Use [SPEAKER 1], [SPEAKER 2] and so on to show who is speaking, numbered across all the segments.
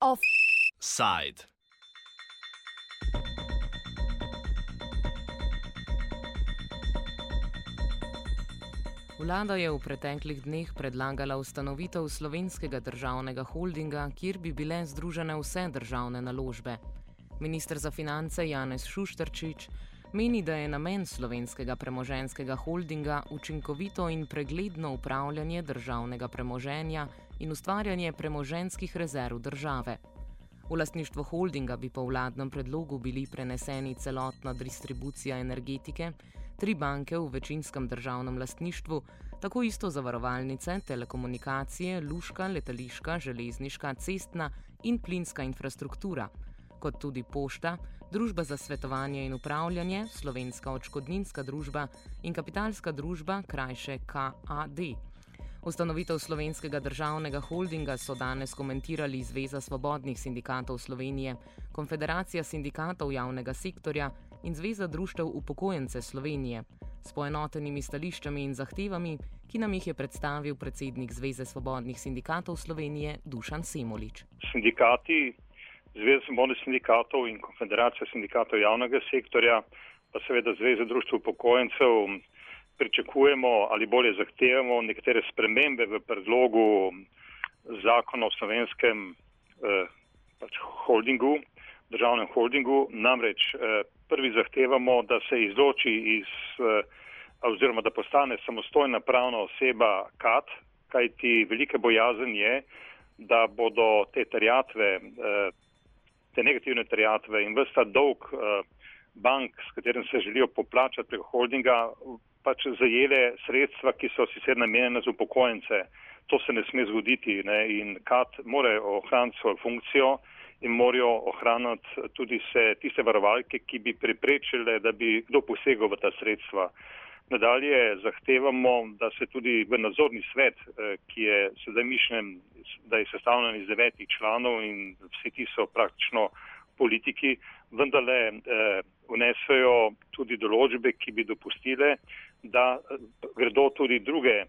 [SPEAKER 1] Offside.
[SPEAKER 2] Vlada je v preteklih dneh predlagala ustanovitev slovenskega državnega holdinga, kjer bi bile združene vse državne naložbe. Ministr za finance Janez Šušterčič meni, da je namen slovenskega premoženskega holdinga učinkovito in pregledno upravljanje državnega premoženja in ustvarjanje premoženskih rezerv države. V lastništvo holdinga bi po vladnem predlogu bili preneseni celotna distribucija energetike, tri banke v večinskem državnem lastništvu, tako isto zavarovalnice, telekomunikacije, luška, letališka, železniška, cestna in plinska infrastruktura, kot tudi pošta, družba za svetovanje in upravljanje, slovenska očkodninska družba in kapitalska družba, krajše KAD. Ustanovitev slovenskega državnega holdinga so danes komentirali Zveza svobodnih sindikatov Slovenije, Konfederacija sindikatov javnega sektorja in Zveza društev upokojence Slovenije s poenotenimi stališčami in zahtevami, ki nam jih je predstavil predsednik Zveze svobodnih sindikatov Slovenije Dušan Semolič.
[SPEAKER 3] Sindikati, Zveza svobodnih sindikatov in Konfederacija sindikatov javnega sektorja, pa seveda Zveza društev upokojencev pričakujemo ali bolje zahtevamo nekatere spremembe v predlogu zakona o slovenskem eh, pač holdingu, državnem holdingu. Namreč eh, prvi zahtevamo, da se izloči iz eh, oziroma da postane samostojna pravna oseba KAT, kajti velike bojazen je, da bodo te terjatve, eh, te negativne terjatve in vsta dolg eh, bank, s katerim se želijo poplačati preko holdinga, pač zajele sredstva, ki so sicer namenjene za upokojence. To se ne sme zgoditi ne? in KAT mora ohraniti svojo funkcijo in morajo ohraniti tudi se tiste varovalke, ki bi preprečile, da bi kdo posegal v ta sredstva. Nadalje zahtevamo, da se tudi v nadzorni svet, eh, ki je sedaj mišljen, da je sestavljen iz devetih članov in vsi ti so praktično politiki, vendarle eh, vnesejo tudi določbe, ki bi dopustile, da eh, gredo tudi druge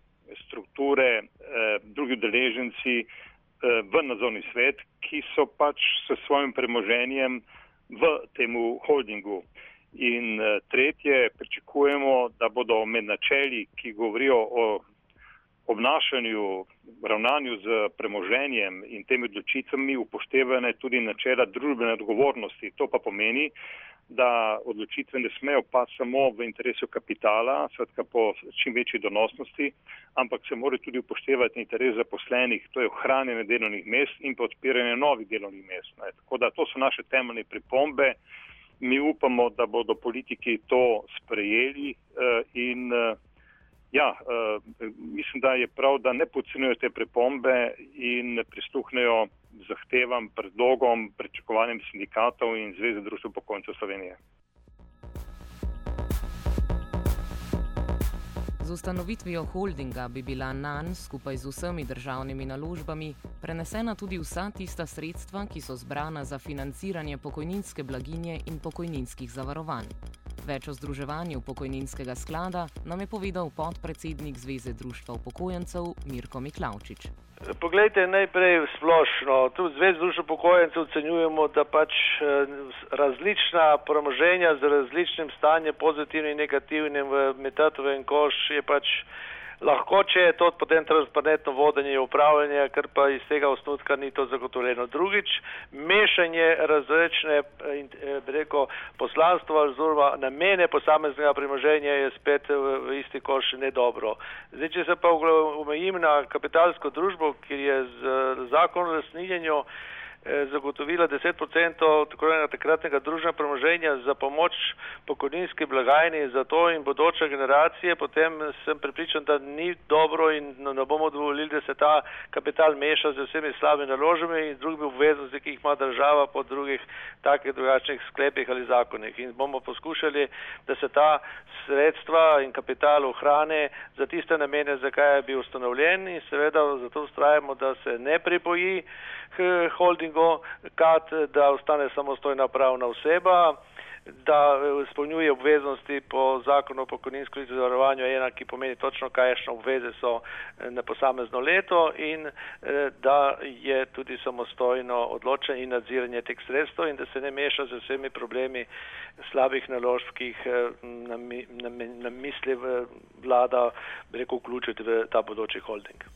[SPEAKER 3] strukture, eh, drugi deleženci eh, v nadzorni svet, ki so pač s svojim premoženjem v temu holdingu. In eh, tretje, pričakujemo, da bodo med načeli, ki govorijo o obnašanju, ravnanju z premoženjem in temi odločitvami upoštevane tudi načela družbene odgovornosti. To pa pomeni, da odločitve ne smejo pa samo v interesu kapitala, svetka po čim večji donosnosti, ampak se mora tudi upoštevati interes zaposlenih, to je ohranjanje delovnih mest in pa odpiranje novih delovnih mest. Ne. Tako da to so naše temeljne pripombe. Mi upamo, da bodo politiki to sprejeli uh, in uh, ja, uh, mislim, da je prav, da ne podcenjujo te pripombe in prisluhnejo zahtevam, predlogom, pričakovanjem sindikatov in Zveze društv pokojnicev Slovenije.
[SPEAKER 2] Z ustanovitvijo holdinga bi bila nanj skupaj z vsemi državnimi naložbami prenesena tudi vsa tista sredstva, ki so zbrana za financiranje pokojninske blaginje in pokojninskih zavarovanj. Več o združevanju pokojninskega sklada nam je povedal podpredsednik Zveze društva upokojencev Mirko Miklaučič.
[SPEAKER 4] Poglejte, najprej splošno. Tu Zvez društva upokojencev ocenjujemo, da pač eh, različna premoženja z različnim stanjem, pozitivnim in negativnim v metatovem koš je pač lahko, če je to potem transparentno vodenje in upravljanje, ker pa iz tega osnutka ni to zagotovljeno. Drugič, mešanje različne, eh, reko, poslanstva oziroma namene posameznega premoženja je spet v isti koš nedobro. Zdaj, če se pa omejim na kapitalsko družbo, kjer je z zakon o lasninjenju Eh, zagotovila 10% tako enega takratnega družbenega premoženja za pomoč pokojninski blagajni za to in bodoče generacije, potem sem pripričan, da ni dobro in ne bomo dovolili, da se ta kapital meša z vsemi slabimi naložbami in drugimi obveznosti, ki jih ima država po drugih takih drugačnih sklepih ali zakonih. In bomo poskušali, da se ta sredstva in kapital ohrane za tiste namene, zakaj je bil ustanovljen in seveda zato ustrajamo, da se ne pripoji k holdingu, kat, da ostane samostojna pravna oseba. da izpolnjuje obveznosti po zakonu o pokojninskem zavarovanju, ena, ki pomeni točno, kakšne obveze so na posamezno leto in da je tudi samostojno odločen in nadziranje teh sredstev in da se ne meša z vsemi problemi slabih naložb, ki jih na, na, na misli vlada, reko, vključiti v ta bodoči holding.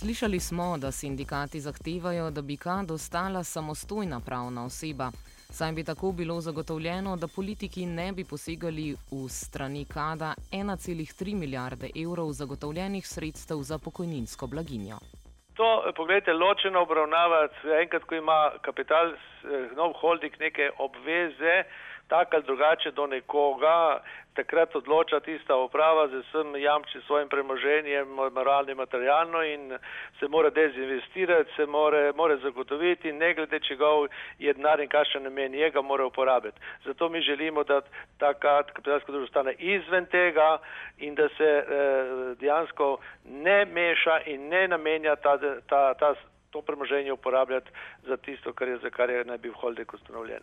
[SPEAKER 2] Slišali smo, da sindikati zahtevajo, da bi KAD ostala samostojna pravna oseba, saj bi tako bilo zagotovljeno, da politiki ne bi posegali v strani KAD-a 1,3 milijarde evrov zagotovljenih sredstev za pokojninsko blaginjo.
[SPEAKER 4] To, pogledajte, ločeno obravnavati, enkrat, ko ima kapital, nov holding neke obveze, tak ali drugače do nekoga, takrat odloča tista uprava z vsem jamči svojim premoženjem, moralno in materialno in se mora dezinvestirati, se more, more zagotoviti, ne glede čegov je denar in kakšen namen je, ga mora uporabiti. Zato mi želimo, da ta kapitalska družba stane izven tega in da se eh, dejansko ne meša in ne namenja ta, ta, ta, to premoženje uporabljati za tisto, kar je, za kar je naj bi v holding ustanovljen.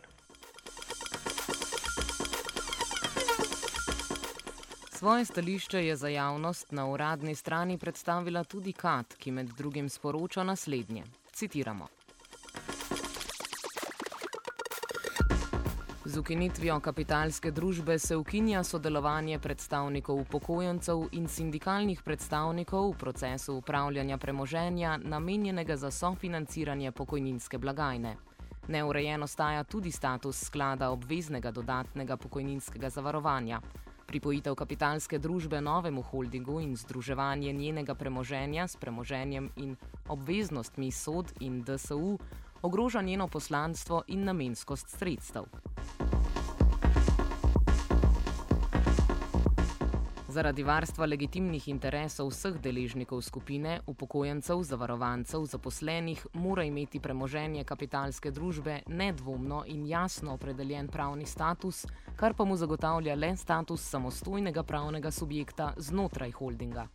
[SPEAKER 2] Svoje stališče je za javnost na uradni strani predstavila tudi KAT, ki med drugim sporoča naslednje. Citiramo. Z ukinitvijo kapitalske družbe se ukinja sodelovanje predstavnikov upokojencev in sindikalnih predstavnikov v procesu upravljanja premoženja, namenjenega za sofinanciranje pokojninske blagajne. Neurejeno staja tudi status sklada obveznega dodatnega pokojninskega zavarovanja. Pripojitev kapitalske družbe novemu holdingu in združevanje njenega premoženja s premoženjem in obveznostmi SOD in DSU ogroža njeno poslanstvo in namenskost sredstev. Zaradi varstva legitimnih interesov vseh deležnikov skupine, upokojencev, zavarovancev, zaposlenih, mora imeti premoženje kapitalske družbe nedvomno in jasno opredeljen pravni status, kar pa mu zagotavlja le status samostojnega pravnega subjekta znotraj holdinga.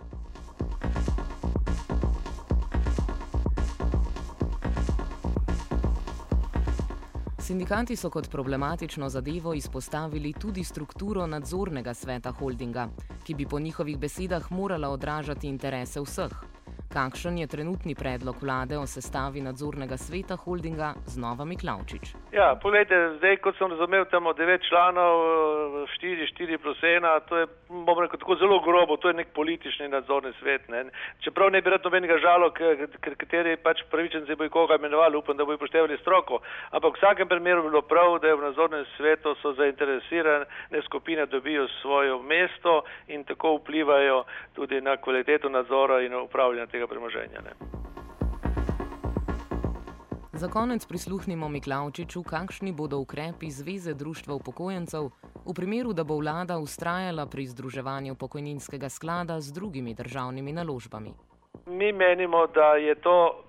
[SPEAKER 2] Sindikati so kot problematično zadevo izpostavili tudi strukturo nadzornega sveta holdinga, ki bi po njihovih besedah morala odražati interese vseh. Kakšen je trenutni predlog vlade o sestavi nadzornega sveta holdinga z Nova Miklavčič?
[SPEAKER 4] Ja, pogledajte, zdaj, kot sem razumel, od devet članov, štiri, štiri plus ena, to je, bom rekel, tako zelo grobo, to je nek politični nadzorni svet. Ne. Čeprav ne bi rad nobenega žalo, kateri pač pravičenci bo koga imenovali, upam, da bo upoštevali stroko, ampak v vsakem primeru bi bilo prav, da je v nadzornem svetu so zainteresirane skupine dobijo svojo mesto in tako vplivajo tudi na kvaliteto nadzora in upravljanja tega premoženja. Ne.
[SPEAKER 2] Za konec prisluhnimo Miklavčiču, kakšni bodo ukrepi Zveze društva upokojencev v primeru, da bo vlada ustrajala pri združevanju pokojninskega sklada z drugimi državnimi naložbami.
[SPEAKER 4] Mi menimo, da je to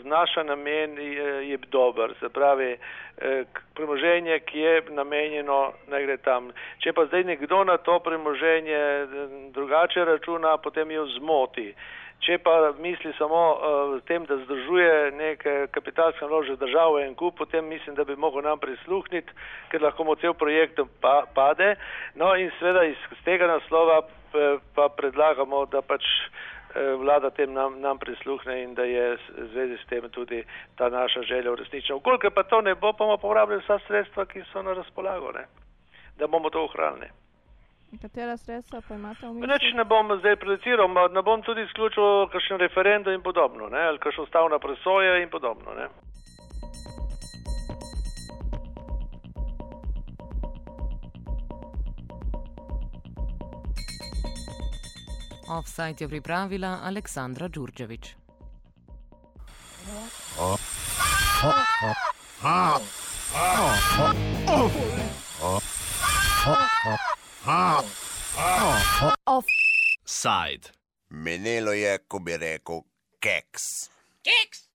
[SPEAKER 4] z naša namen je, je dober, se pravi premoženje, ki je namenjeno, ne gre tam. Če pa zdaj nekdo na to premoženje drugače računa, potem jo zmoti. Če pa misli samo uh, tem, da združuje neke kapitalske naložbe države in kup, potem mislim, da bi mogel nam prisluhniti, ker lahko mu cel projekt pa, pade. No in seveda iz, iz tega naslova pa, pa predlagamo, da pač uh, vlada tem nam, nam prisluhne in da je v zvezi s tem tudi ta naša želja uresničena. Ukoliko pa to ne bo, bomo povrabili vsa sredstva, ki so na razpolago, ne? da bomo to ohranili.
[SPEAKER 1] Katera sredstva pa imate v mislih?
[SPEAKER 4] Neč ne bom zdaj prediciral, ne bom tudi izključil kakšen referendum in podobno, ne? ali kakšno ustavna presoja in podobno. Ne?
[SPEAKER 2] Offside je pripravila Aleksandra Đurđević.
[SPEAKER 5] Offside. Menelo je, ko bi rekel, keks. Keks.